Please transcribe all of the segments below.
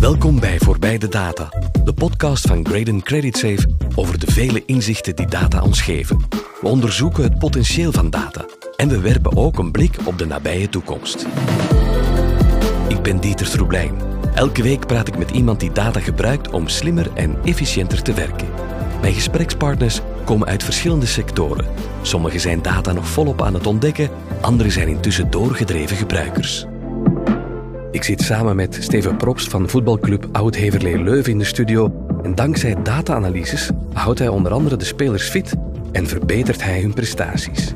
Welkom bij Voorbij de Data, de podcast van Graden Credit Safe over de vele inzichten die data ons geven. We onderzoeken het potentieel van data en we werpen ook een blik op de nabije toekomst. Ik ben Dieter Troeblijn. Elke week praat ik met iemand die data gebruikt om slimmer en efficiënter te werken. Mijn gesprekspartners komen uit verschillende sectoren. Sommigen zijn data nog volop aan het ontdekken, anderen zijn intussen doorgedreven gebruikers. Ik zit samen met Steven Props van voetbalclub Oud-Heverlee Leuven in de studio en dankzij data-analyses houdt hij onder andere de spelers fit en verbetert hij hun prestaties.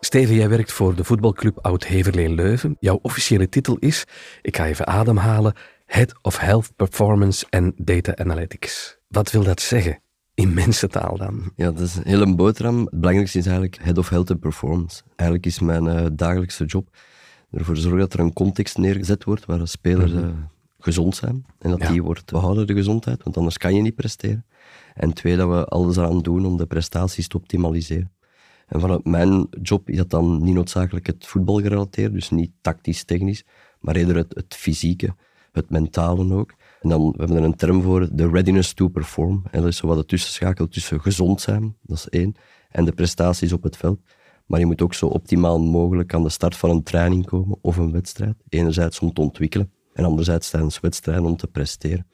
Steven, jij werkt voor de voetbalclub Oud-Heverlee Leuven. Jouw officiële titel is, ik ga even ademhalen, Head of Health Performance and Data Analytics. Wat wil dat zeggen? In mensentaal dan? Ja, dat is een hele boterham. Het belangrijkste is eigenlijk Head of Health and Performance. Eigenlijk is mijn uh, dagelijkse job ervoor zorgen dat er een context neergezet wordt waar de spelers uh, gezond zijn. En dat die wordt behouden, de gezondheid, want anders kan je niet presteren. En twee, dat we alles eraan doen om de prestaties te optimaliseren. En vanuit mijn job is dat dan niet noodzakelijk het voetbal gerelateerd, dus niet tactisch-technisch, maar eerder het, het fysieke, het mentale ook. En dan we hebben er een term voor, de readiness to perform. En dat is zo wat het tussenschakel tussen gezond zijn, dat is één, en de prestaties op het veld. Maar je moet ook zo optimaal mogelijk aan de start van een training komen of een wedstrijd. Enerzijds om te ontwikkelen en anderzijds tijdens wedstrijden om te presteren.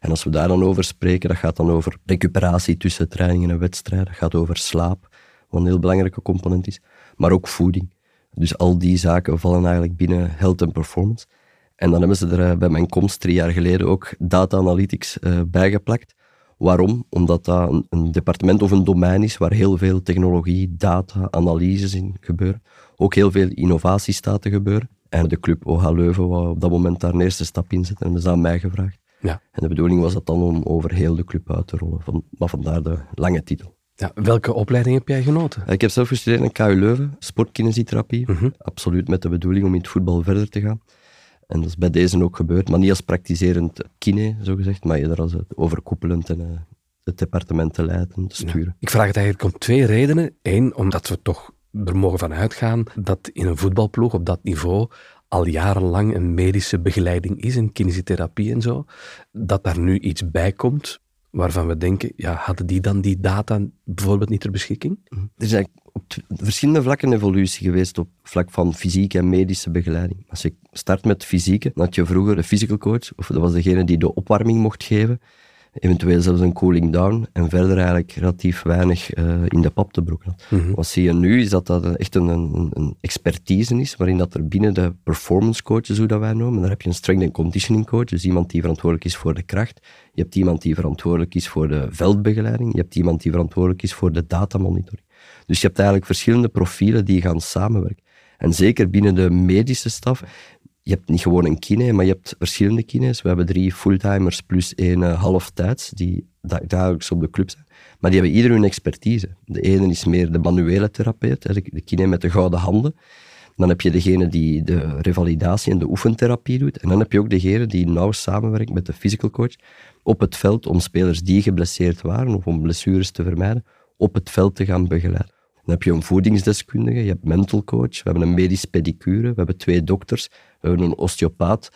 En als we daar dan over spreken, dat gaat dan over recuperatie tussen trainingen en wedstrijden. Dat gaat over slaap, wat een heel belangrijke component is. Maar ook voeding. Dus al die zaken vallen eigenlijk binnen health and performance. En dan hebben ze er eh, bij mijn komst drie jaar geleden ook data analytics uh, bijgeplakt. Waarom? Omdat dat een, departement of een domein is waar heel veel technologie, data, analyses in gebeuren. Ook heel veel innovatie staat te gebeuren. En de club OH Leuven wou op dat moment daar een eerste stap in zetten en hebben ze aan mij gevraagd. Ja. En de bedoeling was dat dan om over heel de club uit te rollen. Van, maar vandaar de lange titel. Ja, welke opleiding heb jij genoten? Ik heb zelf gestudeerd in KU Leuven, sportkinesietherapie. Mhm. Absoluut met de bedoeling om in het voetbal verder te gaan. En dat is bij deze ook gebeurd, maar niet als praktiserend kine, zogezegd, maar eerder als het overkoepelend en uh, het departement te leiden, te sturen. ik vraag het eigenlijk om twee redenen. Eén, omdat we toch er mogen van uitgaan dat in een voetbalploeg op dat niveau al jarenlang een medische begeleiding is, een kinesiotherapie en zo, dat daar nu iets bij komt waarvan we denken, ja, hadden die dan die data bijvoorbeeld niet ter beschikking? Mhm. Er eigenlijk op verschillende vlakken evolutie geweest op vlak van fysieke en medische begeleiding. Als je start met fysieke, dan had je vroeger een physical coach, of dat was degene die de opwarming mocht geven eventueel zelfs een cooling down en verder eigenlijk relatief weinig uh, in de pap te brokken mhm. Wat zie je nu is dat dat echt een, een, een, expertise is, waarin dat er binnen de performance coaches, hoe dat wij noemen, daar heb je een strength and conditioning coach, dus iemand die verantwoordelijk is voor de kracht, je hebt iemand die verantwoordelijk is voor de veldbegeleiding, je hebt iemand die verantwoordelijk is voor de datamonitoring. Dus je hebt eigenlijk verschillende profielen die gaan samenwerken. En zeker binnen de medische staf je hebt niet gewoon een kine, maar je hebt verschillende kines. We hebben drie fulltimers plus één uh, halftijds, die dagelijks op de club zijn. Maar die hebben ieder hun expertise. De ene is meer de manuele therapeut, de kine met de gouden handen. Dan heb je degene die de revalidatie en de oefentherapie doet. En dan heb je ook degene die nauw samenwerkt met de physical coach op het veld om spelers die geblesseerd waren of om blessures te vermijden, op het veld te gaan begeleiden. Dan heb je een voedingsdeskundige, je hebt mental coach, we hebben een medisch pedicure, we hebben twee dokters, we hebben een osteopaat.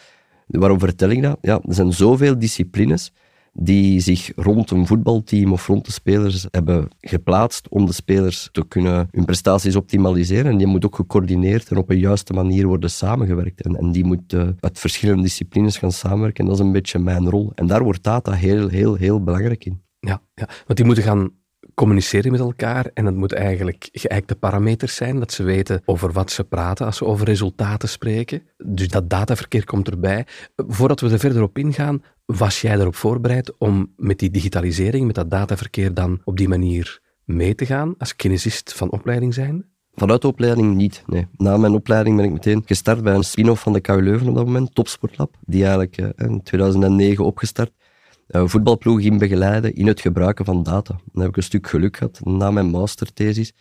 Waarom vertel ik dat? Ja, er zijn zoveel disciplines die zich rond een voetbalteam of rond de spelers hebben geplaatst om de spelers te kunnen hun prestaties optimaliseren. En die moet ook gecoördineerd en op een juiste manier worden samengewerkt. En, en die moet uh, uit verschillende disciplines gaan samenwerken. En dat is een beetje mijn rol. En daar wordt data heel, heel, heel belangrijk in. Ja, ja, want die moeten gaan communiceren met elkaar en het moet eigenlijk geëikte parameters zijn, dat ze weten over wat ze praten als ze over resultaten spreken. Dus dat dataverkeer komt erbij. Voordat we er verder op ingaan, was jij erop voorbereid om met die digitalisering, met dat dataverkeer dan op die manier mee te gaan als kinesist van opleiding zijn? Vanuit de opleiding niet, nee. Na mijn opleiding ben ik meteen gestart bij een spin-off van de KU Leuven op dat moment, Topsportlab, die eigenlijk eh, in 2009 opgestart voetbalploeg in begeleiden in het gebruiken van data. Dan heb ik een stuk geluk gehad na mijn masterthesis.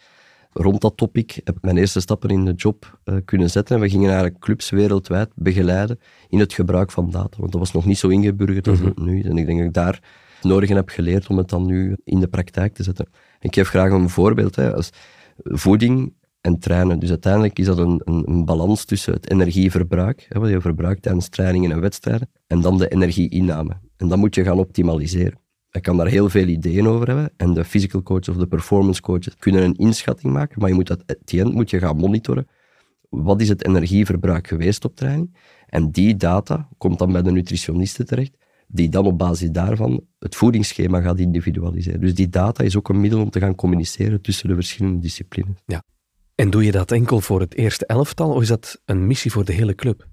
Rond dat topic heb ik mijn eerste stappen in de job uh, kunnen zetten. En we gingen eigenlijk clubs wereldwijd begeleiden in het gebruik van data. Want dat was nog niet zo ingeburgerd als mm het nu is. En ik denk dat ik daar het nodige heb geleerd om het dan nu in de praktijk te zetten. ik geef graag een voorbeeld. Hè. Als voeding en trainen. Dus uiteindelijk is dat een, een, een balans tussen het energieverbruik, hè, wat je verbruikt tijdens trainingen en wedstrijden, en dan de energieinname. En dat moet je gaan optimaliseren. Je kan daar heel veel ideeën over hebben en de physical coaches of de performance coaches kunnen een inschatting maken, maar je moet dat, at the end moet je gaan monitoren. Wat is het energieverbruik geweest op training? En die data komt dan bij de nutritionisten terecht, die dan op basis daarvan het voedingsschema gaat individualiseren. Dus die data is ook een middel om te gaan communiceren tussen de verschillende disciplines. Ja. En doe je dat enkel voor het eerste elftal of is dat een missie voor de hele club?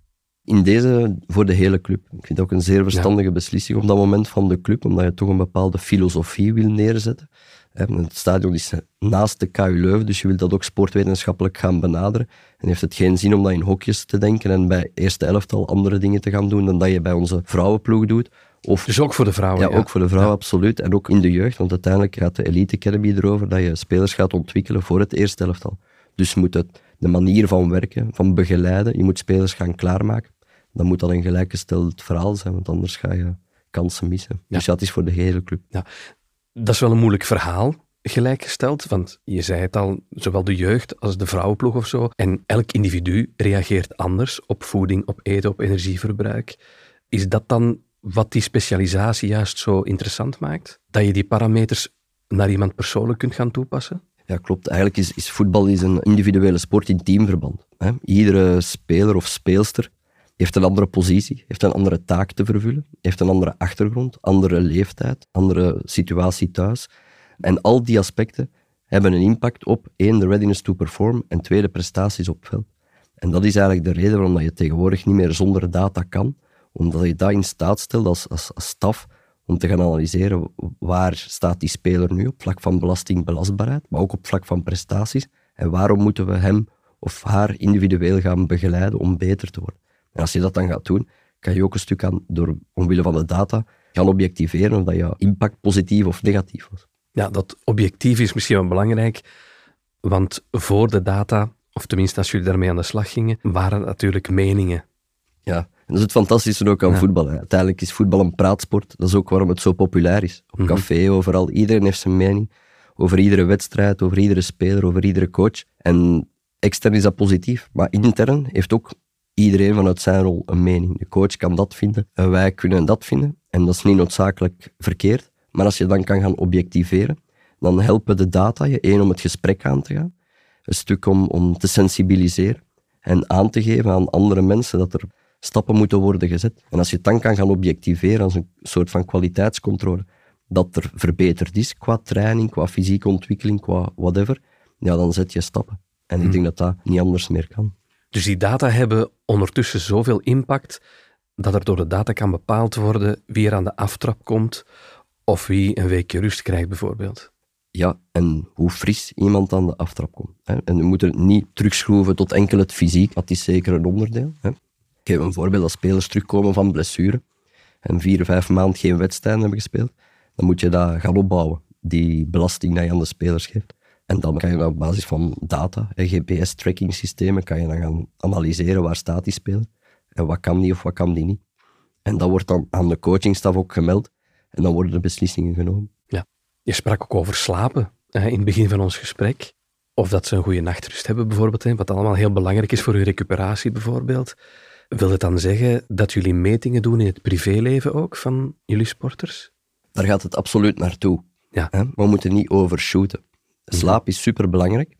In deze voor de hele club. Ik vind het ook een zeer verstandige beslissing op dat moment van de club, omdat je toch een bepaalde filosofie wil neerzetten. Het stadion is naast de KU Leuven, dus je wilt dat ook sportwetenschappelijk gaan benaderen. En heeft het geen zin om dat in hokjes te denken en bij eerste elftal andere dingen te gaan doen dan dat je bij onze vrouwenploeg doet. Of, dus ook voor de vrouwen? Ja, ook voor de vrouwen, absoluut. En ook in de jeugd, want uiteindelijk gaat de Elite Academy erover dat je spelers gaat ontwikkelen voor het eerste elftal. Dus moet het de manier van werken, van begeleiden, je moet spelers gaan klaarmaken. Dan moet dat een gelijkgesteld verhaal zijn, want anders ga je kansen missen. Dus dat is voor de hele club. Ja. Dat is wel een moeilijk verhaal, gelijkgesteld. Want je zei het al, zowel de jeugd als de vrouwenploeg of zo. En elk individu reageert anders op voeding, op eten, op energieverbruik. Is dat dan wat die specialisatie juist zo interessant maakt? Dat je die parameters naar iemand persoonlijk kunt gaan toepassen? Ja, klopt. Eigenlijk is, is voetbal is een individuele sport in teamverband. Hè. Iedere speler of speelster heeft een andere positie, heeft een andere taak te vervullen, heeft een andere achtergrond, andere leeftijd, andere situatie thuis. En al die aspecten hebben een impact op één, de readiness to perform en twee, de prestaties op veld. En dat is eigenlijk de reden waarom je tegenwoordig niet meer zonder data kan, omdat je dat in staat stelt als, als, als staf om te gaan analyseren waar staat die speler nu op vlak van belastingbelastbaarheid, maar ook op vlak van prestaties. En waarom moeten we hem of haar individueel gaan begeleiden om beter te worden. En als je dat dan gaat doen, kan je ook een stuk aan, door omwille van de data, gaan objectiveren of dat je impact positief of negatief was. Ja, dat objectief is misschien wel belangrijk, want voor de data, of tenminste als jullie daarmee aan de slag gingen, waren natuurlijk meningen. Ja, en dat is het fantastische ook aan voetbal. Uiteindelijk is voetbal een praatsport. Dat is ook waarom het zo populair is. Op mhm. café, overal. Iedereen heeft zijn mening over iedere wedstrijd, over iedere speler, over iedere coach. En extern is dat positief, maar intern heeft ook iedereen vanuit zijn rol een mening. De coach kan dat vinden en wij kunnen dat vinden. En dat is niet noodzakelijk verkeerd. Maar als je dan kan gaan objectiveren, dan helpen de data je één om het gesprek aan te gaan, een stuk om, om te sensibiliseren en aan te geven aan andere mensen dat er stappen moeten worden gezet. En als je het dan kan gaan objectiveren als een soort van kwaliteitscontrole, dat er verbeterd is qua training, qua fysieke ontwikkeling, qua whatever, ja, dan zet je stappen. En ik hmm. denk dat dat niet anders meer kan. Dus die data hebben ondertussen zoveel impact dat er door de data kan bepaald worden wie er aan de aftrap komt of wie een weekje rust krijgt bijvoorbeeld. Ja, en hoe fris iemand aan de aftrap komt. Hè. En we moeten het niet terugschroeven tot enkel het fysiek, dat is zeker een onderdeel. Hè. Ik geef een voorbeeld, als spelers terugkomen van blessure en vier, vijf maanden geen wedstrijden hebben gespeeld, dan moet je dat gaan opbouwen, die belasting die je aan de spelers geeft. En dan kan je op basis van data, GPS-tracking systemen, kan je dan gaan analyseren waar staat die speler en wat kan die of wat kan die niet. En dat wordt dan aan de coachingstaf ook gemeld en dan worden de beslissingen genomen. Ja, je sprak ook over slapen hè, in het begin van ons gesprek. Of dat ze een goede nachtrust hebben bijvoorbeeld, hè, wat allemaal heel belangrijk is voor hun recuperatie bijvoorbeeld. Wil het dan zeggen dat jullie metingen doen in het privéleven ook van jullie sporters? Daar gaat het absoluut naartoe. Ja. We moeten niet overshooten. Mhm. Slaap is superbelangrijk,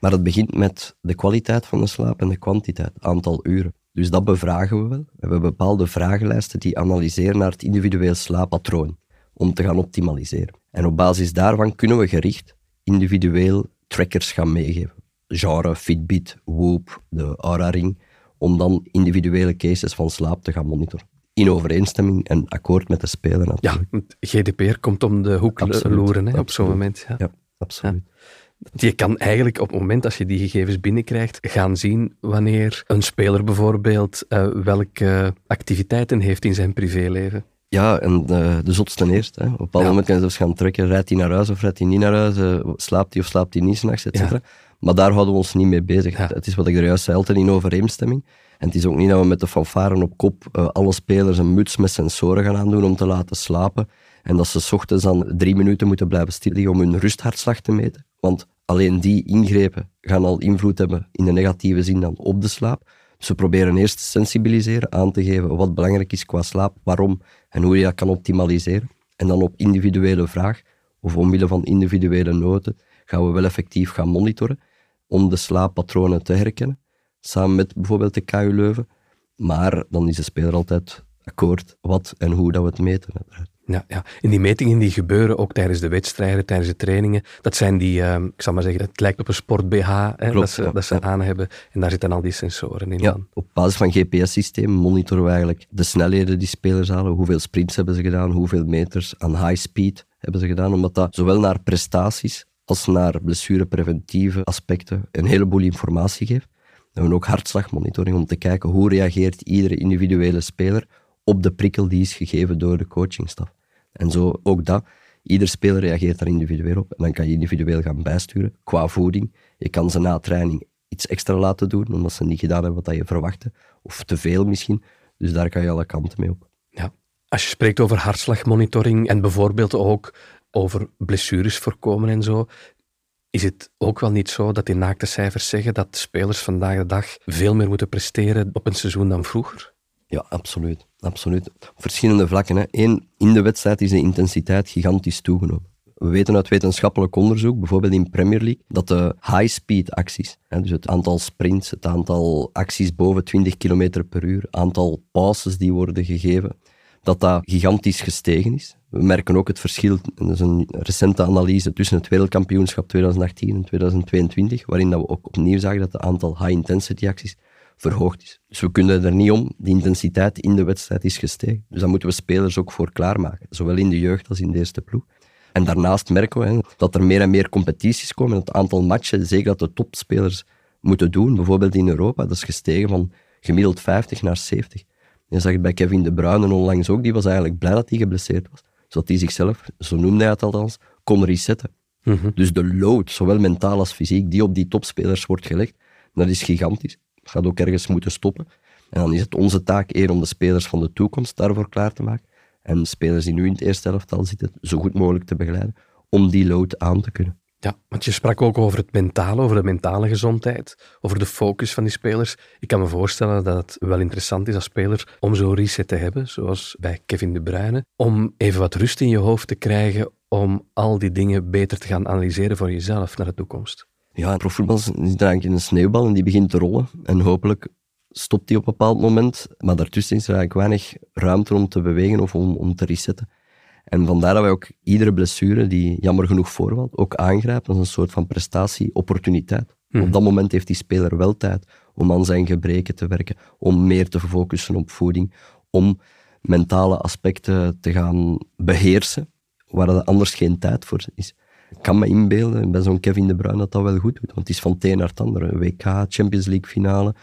maar het begint met de kwaliteit van de slaap en de kwantiteit, aantal uren. Dus dat bevragen we wel. We hebben bepaalde vragenlijsten die analyseren naar het individueel slaappatroon, om te gaan optimaliseren. En op basis daarvan kunnen we gericht individueel trackers gaan meegeven. Genre, Fitbit, Whoop, de Aura-ring, om dan individuele cases van slaap te gaan monitoren. In overeenstemming en akkoord met de speler natuurlijk. Ja, GDPR komt om de hoek loeren hè, op zo'n moment. Ja, ja absoluut. Je kan eigenlijk op het moment dat je die gegevens binnenkrijgt, gaan zien wanneer een speler bijvoorbeeld uh, welke activiteiten heeft in zijn privéleven. Ja, en uh, de zotste eerst. Hè. Op een bepaald moment kan je zelfs gaan trekken, rijdt hij naar huis of rijdt hij niet naar huis, uh, slaapt hij of slaapt hij niet s'nachts, et cetera. Maar daar houden we ons niet mee bezig. Het is wat ik er juist zei, altijd in overeenstemming. En het is ook niet dat we met de fanfaren op kop alle spelers een muts met sensoren gaan aandoen om te laten slapen. En dat ze ochtends dan drie minuten moeten blijven stilliggen om hun rusthartslag te meten. Want alleen die ingrepen gaan al invloed hebben in de negatieve zin dan op de slaap. We proberen eerst te sensibiliseren, aan te geven wat belangrijk is qua slaap, waarom en hoe je dat kan optimaliseren. En dan op individuele vraag, of omwille van individuele noten, gaan we wel effectief gaan monitoren om de slaappatronen te herkennen, samen met bijvoorbeeld de KU Leuven. Maar dan is de speler altijd akkoord wat en hoe dat we het meten. Ja, ja. En die metingen die gebeuren ook tijdens de wedstrijden, tijdens de trainingen, dat zijn die, uh, ik zal maar zeggen, het lijkt op een sport-BH dat ze, dat ze aan hebben. En daar zitten al die sensoren in. Ja, op basis van GPS-systeem monitoren we eigenlijk de snelheden die spelers halen, hoeveel sprints hebben ze gedaan, hoeveel meters aan high speed hebben ze gedaan, omdat dat zowel naar prestaties als naar blessurepreventieve aspecten een heleboel informatie geeft. We hebben ook hartslagmonitoring om te kijken hoe reageert iedere individuele speler op de prikkel die is gegeven door de coachingstaf. En zo ook dat. Ieder speler reageert daar individueel op. En dan kan je individueel gaan bijsturen qua voeding. Je kan ze na training iets extra laten doen, omdat ze niet gedaan hebben wat je verwachtte. Of te veel misschien. Dus daar kan je alle kanten mee op. Ja. Als je spreekt over hartslagmonitoring en bijvoorbeeld ook over blessures voorkomen en zo, is het ook wel niet zo dat die naakte cijfers zeggen dat spelers vandaag de dag veel meer moeten presteren op een seizoen dan vroeger? Ja, absoluut. absoluut. Op verschillende vlakken. Hè. Eén, in de wedstrijd is de intensiteit gigantisch toegenomen. We weten uit wetenschappelijk onderzoek, bijvoorbeeld in Premier League, dat de high-speed acties, hè, dus het aantal sprints, het aantal acties boven 20 km per uur, aantal pauses die worden gegeven, dat dat gigantisch gestegen is. We merken ook het verschil, dat is een recente analyse tussen het wereldkampioenschap 2018 en 2022, waarin dat we ook opnieuw zagen dat het aantal high-intensity acties verhoogd is. Dus we kunnen er niet om, de intensiteit in de wedstrijd is gestegen. Dus daar moeten we spelers ook voor klaarmaken, zowel in de jeugd als in de eerste ploeg. En daarnaast merken we hè, dat er meer en meer competities komen. Het aantal matchen, zeker dat de topspelers moeten doen, bijvoorbeeld in Europa, dat is gestegen van gemiddeld 50 naar 70. Je zag het bij Kevin De Bruyne onlangs ook, die was eigenlijk blij dat hij geblesseerd was. Zodat hij zichzelf, zo noemde hij het althans, kon resetten. Mhm. Dus de load, zowel mentaal als fysiek, die op die topspelers wordt gelegd, dat is gigantisch gaat ook ergens moeten stoppen. En dan is het onze taak eer om de spelers van de toekomst daarvoor klaar te maken. En de spelers die nu in het eerste elftal zitten, zo goed mogelijk te begeleiden om die load aan te kunnen. Ja, want je sprak ook over het mentale, over de mentale gezondheid, over de focus van die spelers. Ik kan me voorstellen dat het wel interessant is als speler om zo'n reset te hebben, zoals bij Kevin De Bruyne, om even wat rust in je hoofd te krijgen om al die dingen beter te gaan analyseren voor jezelf naar de toekomst. Ja, profvoetbal is eigenlijk een sneeuwbal en die begint te rollen. En hopelijk stopt die op een bepaald moment. Maar daartussen is er eigenlijk weinig ruimte om te bewegen of om, om te resetten. En vandaar dat wij ook iedere blessure die jammer genoeg voorvalt, ook aangrijpen als een soort van prestatie-opportuniteit. Mhm. Op dat moment heeft die speler wel tijd om aan zijn gebreken te werken, om meer te focussen op voeding, om mentale aspecten te gaan beheersen, waar er anders geen tijd voor is. Kan me inbeelden bij zo'n Kevin De Bruyne dat dat wel goed doet. Want het is van het een naar het andere. WK, Champions League finale,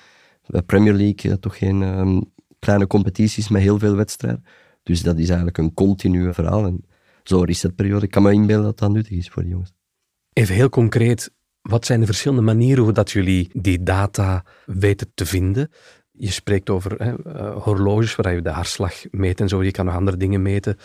Premier League, eh, toch geen ehm, kleine competities met heel veel wedstrijden. Dus dat is eigenlijk een continu verhaal. En zo'n resetperiode, ik kan me inbeelden dat dat nuttig is voor de jongens. Even heel concreet, wat zijn de verschillende manieren hoe dat jullie die data weten te vinden? Je spreekt over hè, uh, horloges waar je de hartslag meet en zo. Je kan nog andere dingen meten.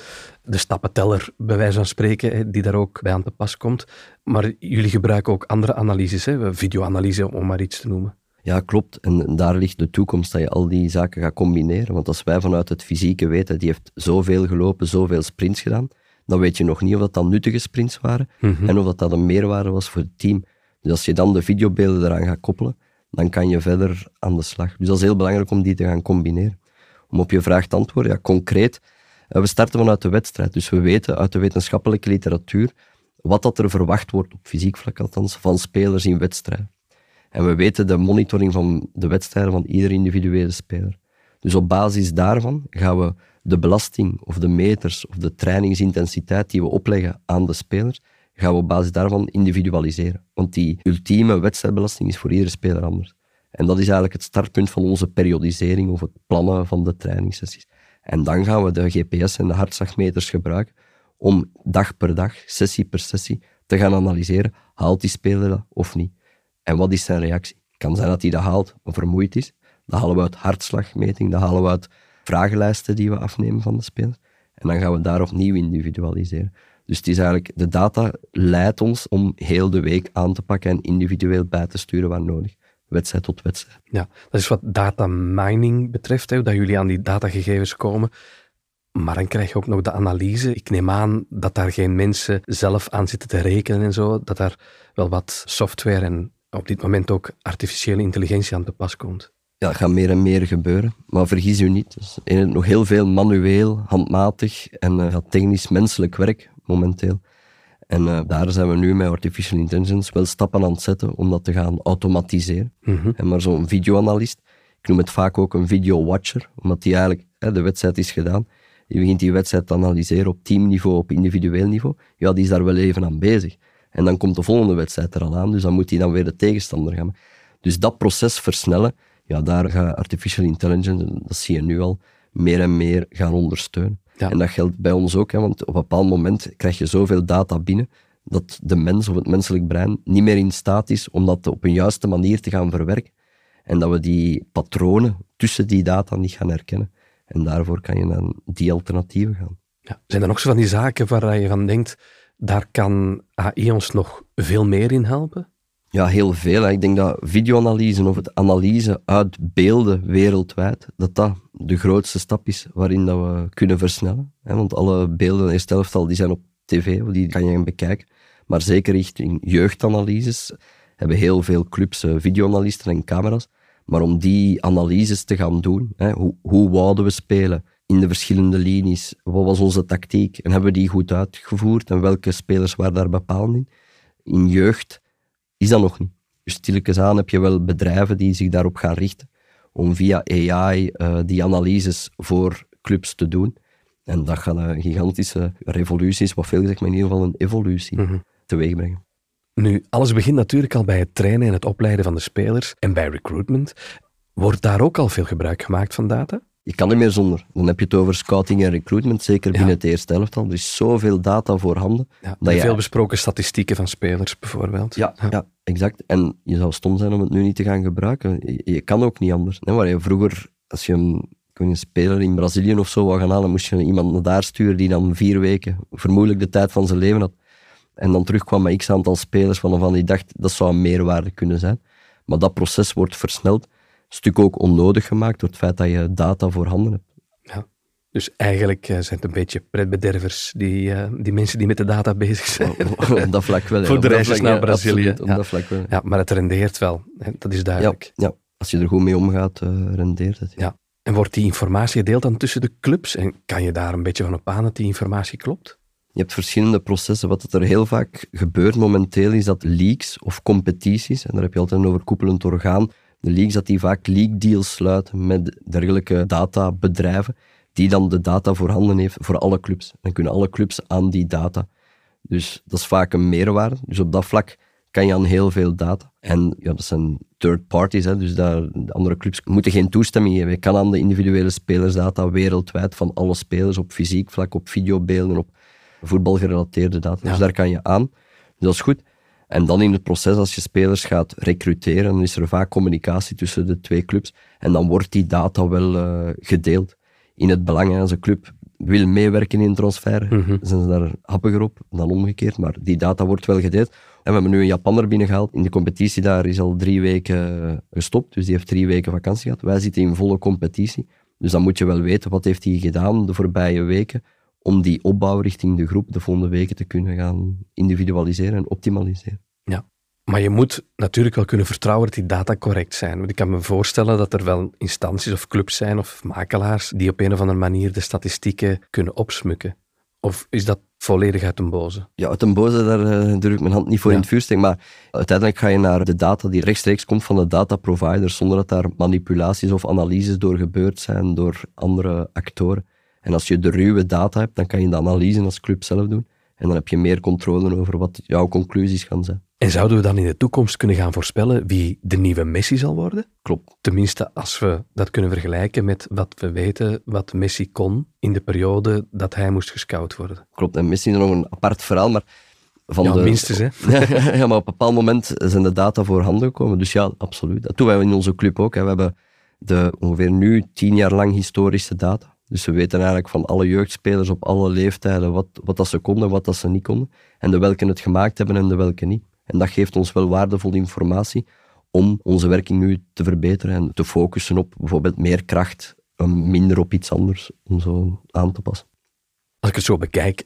De stappenteller, bij wijze van spreken, hè, die daar ook bij aan te pas komt. Maar jullie gebruiken ook andere analyses, videoanalyse om maar iets te noemen. Ja, klopt. En daar ligt de toekomst, dat je al die zaken gaat combineren. Want als wij vanuit het fysieke weten, die heeft zoveel gelopen, zoveel sprints gedaan, dan weet je nog niet of dat dan nuttige sprints waren mhm. en of dat, dat een meerwaarde was voor het team. Dus als je dan de videobeelden eraan gaat koppelen, dan kan je verder aan de slag. Dus dat is heel belangrijk om die te gaan combineren. Om op je vraag te antwoorden, ja, concreet, eh, we starten vanuit de wedstrijd. Dus we weten uit de wetenschappelijke literatuur wat dat er verwacht wordt, op fysiek vlak althans, van spelers in wedstrijden. En we weten de monitoring van de wedstrijden van ieder individuele speler. Dus op basis daarvan gaan we de belasting of de meters of de trainingsintensiteit die we opleggen aan de spelers, gaan we op basis daarvan individualiseren. Want die ultieme wedstrijdbelasting is voor iedere speler anders. En dat is eigenlijk het startpunt van onze periodisering of het plannen van de trainingssessies. En dan gaan we de GPS en de hartslagmeters gebruiken om dag per dag, sessie per sessie, te gaan analyseren, haalt die speler dat of niet? En wat is zijn reactie? Het kan zijn dat hij dat haalt, maar vermoeid is. Dat halen we uit hartslagmeting, dat halen we uit vragenlijsten die we afnemen van de spelers. En dan gaan we daar opnieuw individualiseren. Dus het is eigenlijk, de data leidt ons om heel de week aan te pakken en individueel bij te sturen waar nodig. Wedstrijd tot wedstrijd. Ja, dat is wat data mining betreft, hè, dat jullie aan die datagegevens komen. Maar dan krijg je ook nog de analyse. Ik neem aan dat daar geen mensen zelf aan zitten te rekenen en zo. Dat daar wel wat software en op dit moment ook artificiële intelligentie aan te pas komt. Ja, dat gaat meer en meer gebeuren. Maar vergis u niet, er is nog heel veel manueel, handmatig en uh, technisch menselijk werk momenteel. En uh, daar zijn we nu met artificial intelligence wel stappen aan het zetten om dat te gaan automatiseren. Mhm. En maar zo'n videoanalist, ik noem het vaak ook een video-watcher, omdat die eigenlijk, hè, de wedstrijd is gedaan, die begint die wedstrijd te analyseren op teamniveau, op individueel niveau, ja, die is daar wel even aan bezig. En dan komt de volgende wedstrijd er al aan, dus dan moet hij dan weer de tegenstander gaan. Dus dat proces versnellen, ja, daar gaat artificial intelligence, dat zie je nu al, meer en meer gaan ondersteunen. Ja. En dat geldt bij ons ook, hè, want op een bepaald moment krijg je zoveel data binnen dat de mens of het menselijk brein niet meer in staat is om dat op een juiste manier te gaan verwerken. En dat we die patronen tussen die data niet gaan herkennen. En daarvoor kan je naar die alternatieven gaan. Ja. Zijn er nog zo van die zaken waar je van denkt, daar kan AI ons nog veel meer in helpen? Ja, heel veel. Ik denk dat videoanalyse of het analyse uit beelden wereldwijd, dat dat de grootste stap is waarin dat we kunnen versnellen. hè. Want alle beelden, eerste helftal, die zijn op tv, die kan je bekijken. Maar zeker richting jeugdanalyses hebben heel veel clubs eh, videoanalisten en camera's. Maar om die analyses te gaan doen, hè, hoe, hoe wouden we spelen in de verschillende linies, wat was onze tactiek en hebben we die goed uitgevoerd en welke spelers waren daar bepaald in? In jeugd is dat nog niet. Dus stilletjes aan heb je wel bedrijven die zich daarop gaan richten om via AI eh, die analyses voor clubs te doen. En dat gaat een gigantische revolutie, is wat veel gezegd, maar in ieder geval een evolutie Mhm. teweeg brengen. Nu, alles begint natuurlijk al bij het trainen en het opleiden van de spelers en bij recruitment. Wordt daar ook al veel gebruik gemaakt van data? Je kan er meer zonder. Dan heb je het over scouting en recruitment, zeker Ja. binnen het eerste elftal. Er is zoveel data voorhanden. Ja, Dat je- veel besproken statistieken van spelers bijvoorbeeld. Ja, ja. exact. En je zou stom zijn om het nu niet te gaan gebruiken. Je, je kan ook niet anders. Hè. Waar je vroeger, als je een, een speler in Brazilië of zo wou gaan halen, moest je iemand naar daar sturen die dan vier weken, vermoedelijk de tijd van zijn leven had. En dan terugkwam met x aantal spelers waarvan hij dacht, dat zou een meerwaarde kunnen zijn. Maar dat proces wordt versneld. Stuk ook onnodig gemaakt door het feit dat je data voorhanden hebt. Dus eigenlijk eh, zijn het een beetje pretbedervers, die, eh, die mensen die met de data bezig zijn. op dat vlak wel. ja. Voor de reisjes naar ja, Brazilië. absoluut, Ja. dat vlak wel. Ja, maar het rendeert wel. hè, Dat is Ja, duidelijk. ja, als je er goed mee omgaat, eh, rendeert het. Ja. En wordt die informatie gedeeld dan tussen de clubs? En kan je daar een beetje van op aan dat die informatie klopt? Je hebt verschillende processen. Wat er heel vaak gebeurt momenteel is dat leaks of competities, en daar heb je altijd een overkoepelend orgaan, de leaks, dat die vaak leak deals sluiten met dergelijke databedrijven, die dan de data voorhanden heeft voor alle clubs. Dan kunnen alle clubs aan die data. Dus dat is vaak een meerwaarde. Dus op dat vlak kan je aan heel veel data. En ja, dat zijn third parties, hè, dus daar, de andere clubs moeten geen toestemming geven. Je kan aan de individuele spelersdata wereldwijd van alle spelers op fysiek vlak, op videobeelden, op voetbalgerelateerde data. Ja. Dus daar kan je aan. Dus dat is goed. En dan in het proces, als je spelers gaat recruteren, dan is er vaak communicatie tussen de twee clubs. En dan wordt die data wel eh, gedeeld. In het belang, hè, als een club wil meewerken in een transfer, Mhm. zijn ze daar happiger op dan omgekeerd. Maar die data wordt wel gedeeld. En we hebben nu een Japanner binnengehaald. In de competitie daar is al drie weken gestopt. Dus die heeft drie weken vakantie gehad. Wij zitten in volle competitie. Dus dan moet je wel weten wat heeft hij gedaan de voorbije weken om die opbouw richting de groep de volgende weken te kunnen gaan individualiseren en optimaliseren. Maar je moet natuurlijk wel kunnen vertrouwen dat die data correct zijn. Want ik kan me voorstellen dat er wel instanties of clubs zijn of makelaars die op een of andere manier de statistieken kunnen opsmukken. Of is dat volledig uit een boze? Ja, uit een boze, daar eh, durf ik mijn hand niet voor Ja. in het vuur steken, maar uiteindelijk ga je naar de data die rechtstreeks komt van de dataproviders, zonder dat daar manipulaties of analyses door gebeurd zijn door andere actoren. En als je de ruwe data hebt, dan kan je de analyse als club zelf doen. En dan heb je meer controle over wat jouw conclusies gaan zijn. En zouden we dan in de toekomst kunnen gaan voorspellen wie de nieuwe Messi zal worden? Klopt. Tenminste, als we dat kunnen vergelijken met wat we weten wat Messi kon in de periode dat hij moest gescout worden. Klopt. En misschien nog een apart verhaal, maar van Ja, de... minstens, hè? ja, maar op een bepaald moment zijn de data voorhanden gekomen. Dus ja, absoluut. Dat doen wij in onze club ook. Hè. We hebben de ongeveer nu tien jaar lang historische data. Dus we weten eigenlijk van alle jeugdspelers op alle leeftijden wat, wat dat ze konden, wat dat ze niet konden. En de welke het gemaakt hebben en de welke niet. En dat geeft ons wel waardevolle informatie om onze werking nu te verbeteren en te focussen op bijvoorbeeld meer kracht, minder op iets anders, om zo aan te passen. Als ik het zo bekijk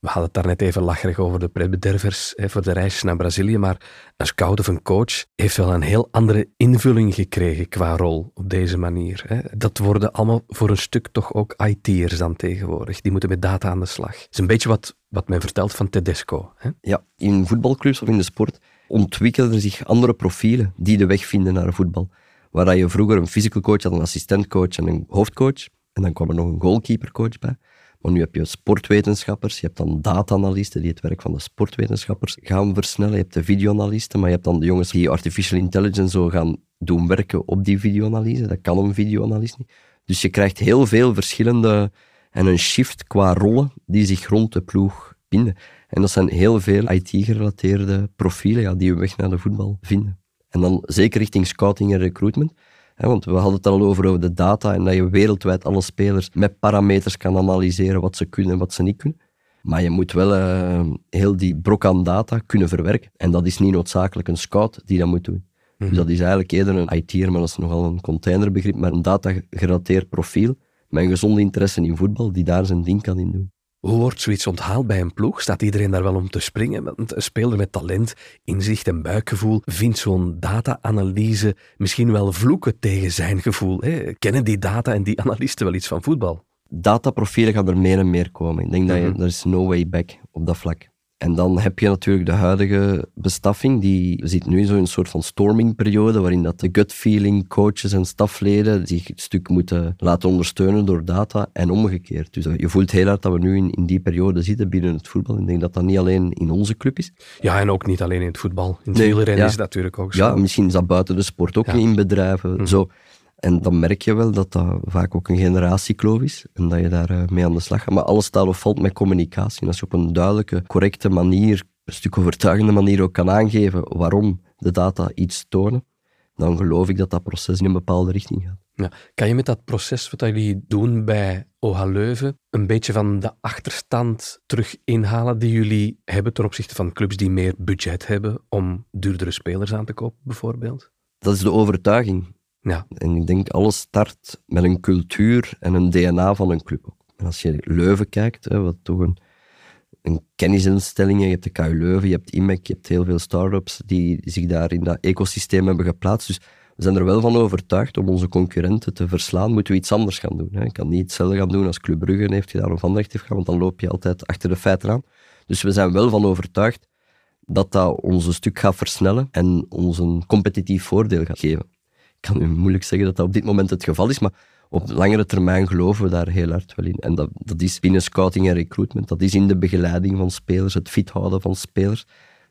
we hadden het daar net even lacherig over de pretbedervers hè, voor de reis naar Brazilië, maar een scout of een coach heeft wel een heel andere invulling gekregen qua rol op deze manier. Hè. Dat worden allemaal voor een stuk toch ook IT'ers dan tegenwoordig. Die moeten met data aan de slag. Het is een beetje wat, wat men vertelt van Tedesco. Hè. Ja, in voetbalclubs of in de sport ontwikkelden zich andere profielen die de weg vinden naar voetbal. Waar je vroeger een physical coach had, een assistentcoach en een hoofdcoach. En dan kwam er nog een goalkeepercoach bij. Maar nu heb je sportwetenschappers, je hebt dan data-analysten die het werk van de sportwetenschappers gaan versnellen. Je hebt de videoanalisten, maar je hebt dan de jongens die artificial intelligence zo gaan doen werken op die videoanalyse. Dat kan een videoanalist niet. Dus je krijgt heel veel verschillende en een shift qua rollen die zich rond de ploeg binden. En dat zijn heel veel IT-gerelateerde profielen ja, die we weg naar de voetbal vinden. En dan zeker richting scouting en recruitment want we hadden het al over, over de data en dat je wereldwijd alle spelers met parameters kan analyseren wat ze kunnen en wat ze niet kunnen. Maar je moet wel uh, heel die brok aan data kunnen verwerken. En dat is niet noodzakelijk een scout die dat moet doen. Dus mhm. dat is eigenlijk eerder een IT'er, maar dat is nogal een containerbegrip, maar een data-gerelateerd profiel met een gezonde interesse in voetbal die daar zijn ding kan in doen. Hoe wordt zoiets onthaald bij een ploeg? Staat iedereen daar wel om te springen? Want een speler met talent, inzicht en buikgevoel vindt zo'n data-analyse misschien wel vloeken tegen zijn gevoel. Hè? Kennen die data en die analisten wel iets van voetbal? Dataprofielen gaan er meer en meer komen. Ik denk dat je, mhm. er is no way back op dat vlak. En dan heb je natuurlijk de huidige bestaffing, die zit nu in zo'n soort van stormingperiode, waarin dat de gut feeling coaches en stafleden zich een stuk moeten laten ondersteunen door data en omgekeerd. Dus je voelt heel hard dat we nu in, in die periode zitten binnen het voetbal. Ik denk dat dat niet alleen in onze club is. Ja, en ook niet alleen in het voetbal. In het nee, wielrennen is het natuurlijk ook zo. Ja, misschien is dat buiten de sport ook in bedrijven. Mhm. Zo. En dan merk je wel dat dat vaak ook een generatiekloof is en dat je daar eh, mee aan de slag gaat. Maar alles staat of valt met communicatie. En als je op een duidelijke, correcte manier, een stuk overtuigende manier ook kan aangeven waarom de data iets tonen, dan geloof ik dat dat proces in een bepaalde richting gaat. Ja. Kan je met dat proces wat jullie doen bij OH Leuven een beetje van de achterstand terug inhalen die jullie hebben ten opzichte van clubs die meer budget hebben om duurdere spelers aan te kopen, bijvoorbeeld? Dat is de overtuiging. En ik denk, alles start met een cultuur en een DNA van een club. En als je Leuven kijkt, hè, wat toch een, een kennisinstelling, je hebt de KU Leuven, je hebt IMEC, je hebt heel veel start-ups die zich daar in dat ecosysteem hebben geplaatst. Dus we zijn er wel van overtuigd om onze concurrenten te verslaan, moeten we iets anders gaan doen. Hè. Je kan niet hetzelfde gaan doen als Club Brugge heeft gedaan of Anderlecht heeft gedaan, want dan loop je altijd achter de feiten aan. Dus we zijn wel van overtuigd dat dat ons een stuk gaat versnellen en ons een competitief voordeel gaat geven kan u moeilijk zeggen dat dat op dit moment het geval is, maar op langere termijn geloven we daar heel hard wel in. En dat, dat is binnen scouting en recruitment, dat is in de begeleiding van spelers, het fit houden van spelers.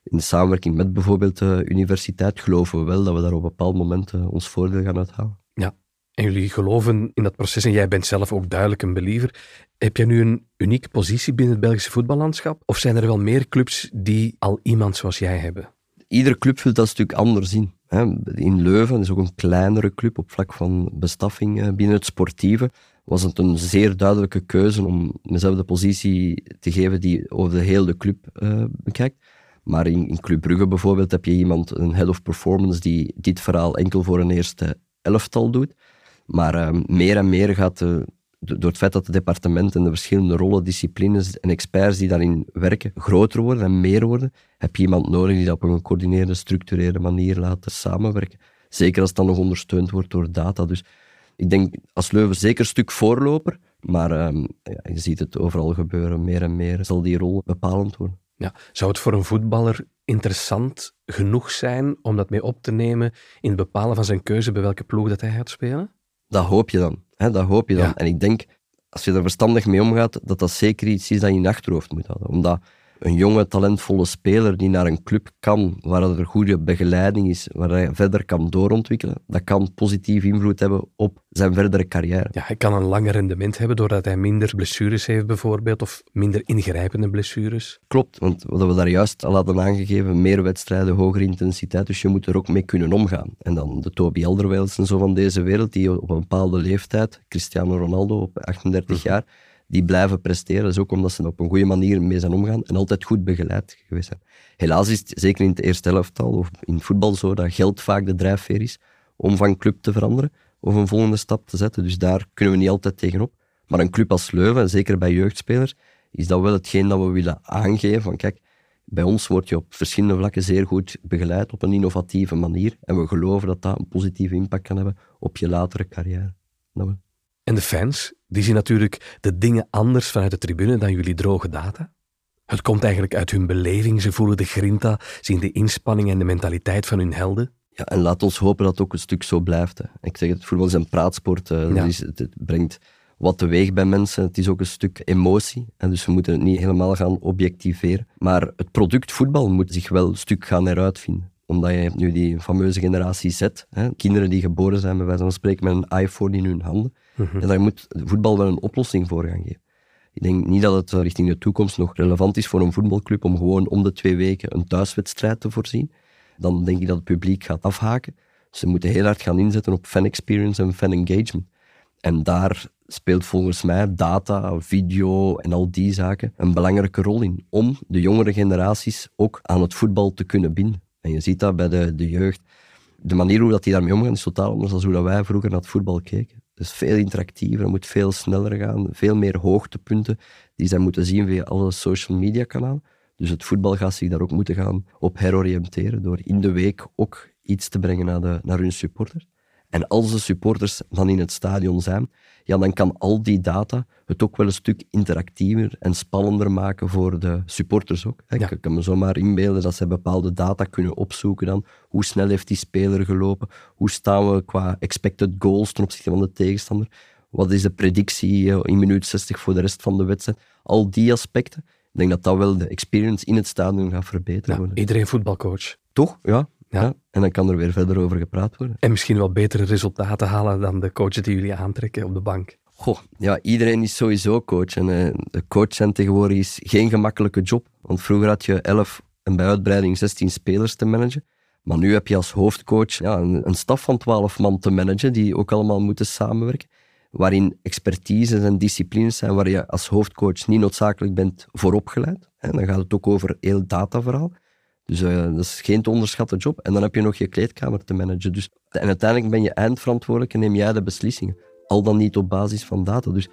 In de samenwerking met bijvoorbeeld de universiteit geloven we wel dat we daar op een bepaald moment ons voordeel gaan uithalen. Ja, en jullie geloven in dat proces en jij bent zelf ook duidelijk een believer. Heb jij nu een unieke positie binnen het Belgische voetballandschap? Of zijn er wel meer clubs die al iemand zoals jij hebben? Iedere club vult dat stuk anders in. In Leuven, is ook een kleinere club op vlak van bestaffing eh, binnen het sportieve, was het een zeer duidelijke keuze om mezelf de positie te geven die over de hele club uh, bekijkt. Maar in, Club Brugge bijvoorbeeld heb je iemand, een head of performance, die dit verhaal enkel voor een eerste elftal doet. Maar uh, meer en meer gaat de, door het feit dat het departement en de verschillende rollen, disciplines en experts die daarin werken groter worden en meer worden, heb je iemand nodig die dat op een gecoördineerde, structureerde manier laat samenwerken. Zeker als het dan nog ondersteund wordt door data. Dus ik denk als Leuven zeker een stuk voorloper, maar ehm, je ziet het overal gebeuren, meer en meer zal die rol bepalend worden. Ja. Zou het voor een voetballer interessant genoeg zijn om dat mee op te nemen in het bepalen van zijn keuze bij welke ploeg dat hij gaat spelen? Dat hoop je dan. Hè, dat hoop je dan. En ik denk, als je er verstandig mee omgaat, dat dat zeker iets is dat je in je achterhoofd moet houden. Omdat een jonge, talentvolle speler die naar een club kan, waar er goede begeleiding is, waar hij verder kan doorontwikkelen, dat kan positief invloed hebben op zijn verdere carrière. Ja, hij kan een langer rendement hebben doordat hij minder blessures heeft bijvoorbeeld, of minder ingrijpende blessures. Klopt, want wat we daar juist al hadden aangegeven, meer wedstrijden, hogere intensiteit, dus je moet er ook mee kunnen omgaan. En dan de Toby Alderweireld en zo van deze wereld, die op een bepaalde leeftijd, Cristiano Ronaldo op 38 jaar, die blijven presteren. Dat is ook omdat ze er op een goede manier mee zijn omgaan en altijd goed begeleid geweest zijn. Helaas is het zeker in het eerste helftal of in voetbal zo dat geld vaak de drijfveer is om van club te veranderen of een volgende stap te zetten. Dus daar kunnen we niet altijd tegenop. Maar een club als Leuven, zeker bij jeugdspelers, is dat wel hetgeen dat we willen aangeven. Van kijk, bij ons word je op verschillende vlakken zeer goed begeleid op een innovatieve manier. En we geloven dat dat een positieve impact kan hebben op je latere carrière. Dat wel. En de fans, die zien natuurlijk de dingen anders vanuit de tribune dan jullie droge data. Het komt eigenlijk uit hun beleving, ze voelen de grinta, zien de inspanning en de mentaliteit van hun helden. Ja, en laat ons hopen dat het ook een stuk zo blijft. Hè. Ik zeg het, voetbal is een praatsport. Uh, Ja. dus het, het brengt wat teweeg bij mensen. Het is ook een stuk emotie. En dus we moeten het niet helemaal gaan objectiveren. Maar het product voetbal moet zich wel een stuk gaan heruitvinden. Omdat je hebt nu die fameuze generatie Z. Hè, kinderen die geboren zijn, bij wijze van spreken, met een iPhone in hun handen. En daar moet voetbal wel een oplossing voor gaan geven. Ik denk niet dat het richting de toekomst nog relevant is voor een voetbalclub om gewoon om de twee weken een thuiswedstrijd te voorzien. Dan denk ik dat het publiek gaat afhaken. Ze moeten heel hard gaan inzetten op fan experience en fan engagement. En daar speelt volgens mij data, video en al die zaken een belangrijke rol in. Om de jongere generaties ook aan het voetbal te kunnen binden. En je ziet dat bij de, de jeugd. De manier hoe dat die daarmee omgaan is totaal anders dan hoe dat wij vroeger naar het voetbal keken. Dus veel interactiever, moet veel sneller gaan, veel meer hoogtepunten die zij moeten zien via alle social media kanalen. Dus het voetbal gaat zich daar ook moeten gaan op heroriënteren door in de week ook iets te brengen naar, de, naar hun supporters. En als de supporters dan in het stadion zijn, ja, dan kan al die data het ook wel een stuk interactiever en spannender maken voor de supporters ook. Ja. Ik kan me zomaar inbeelden dat ze bepaalde data kunnen opzoeken dan. Hoe snel heeft die speler gelopen? Hoe staan we qua expected goals ten opzichte van de tegenstander? Wat is de predictie eh, in minuut 60 voor de rest van de wedstrijd? Al die aspecten. Ik denk dat dat wel de experience in het stadion gaat verbeteren. Ja, iedereen voetbalcoach. Toch? Ja. Ja. En dan kan er weer verder over gepraat worden. En misschien wel betere resultaten halen dan de coaches die jullie aantrekken op de bank. Goh, ja, iedereen is sowieso coach. En eh, de coach zijn tegenwoordig is geen gemakkelijke job. Want vroeger had je 11 en bij uitbreiding 16 spelers te managen. Maar nu heb je als hoofdcoach ja, een, een staf van 12 man te managen, die ook allemaal moeten samenwerken. Waarin expertises en disciplines zijn waar je als hoofdcoach niet noodzakelijk bent voor opgeleid. En dan gaat het ook over heel dataverhaal. Dus eh, dat is geen te onderschatten job. En dan heb je nog je kleedkamer te managen. Dus, en uiteindelijk ben je eindverantwoordelijk en neem jij de beslissingen. Al dan niet op basis van data. Dus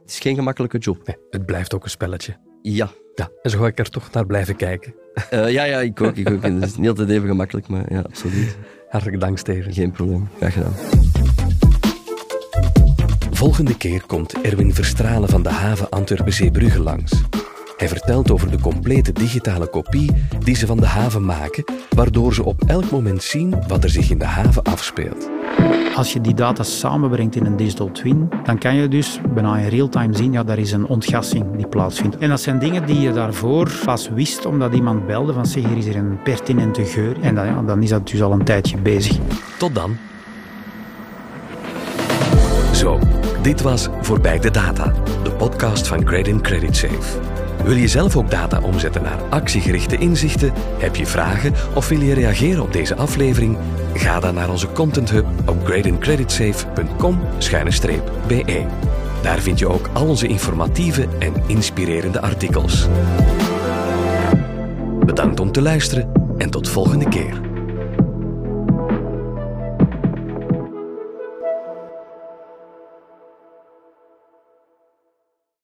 het is geen gemakkelijke job. Nee, het blijft ook een spelletje. Ja. Ja, en zo ga ik er toch naar blijven kijken. Eh, ja, ja, ik ook. Ik ook. Het is niet altijd even gemakkelijk, maar ja, absoluut. Hartelijk dank, Steven. Geen probleem. Graag gedaan. Volgende keer komt Erwin Verstralen van de haven Antwerpen-Zeebrugge langs. Hij vertelt over de complete digitale kopie die ze van de haven maken, waardoor ze op elk moment zien wat er zich in de haven afspeelt. Als je die data samenbrengt in een digital twin, dan kan je dus bijna in real-time zien, ja, daar is een ontgassing die plaatsvindt. En dat zijn dingen die je daarvoor pas wist omdat iemand belde van zeg, hier is er een pertinente geur. En dan, ja, dan is dat dus al een tijdje bezig. Tot dan. Zo, dit was Voorbij de Data, de podcast van Credit Credit Safe. Wil je zelf ook data omzetten naar actiegerichte inzichten? Heb je vragen of wil je reageren op deze aflevering? Ga dan naar onze Content Hub op gradingcreditsafe.com-be. Daar vind je ook al onze informatieve en inspirerende artikels. Bedankt om te luisteren en tot volgende keer.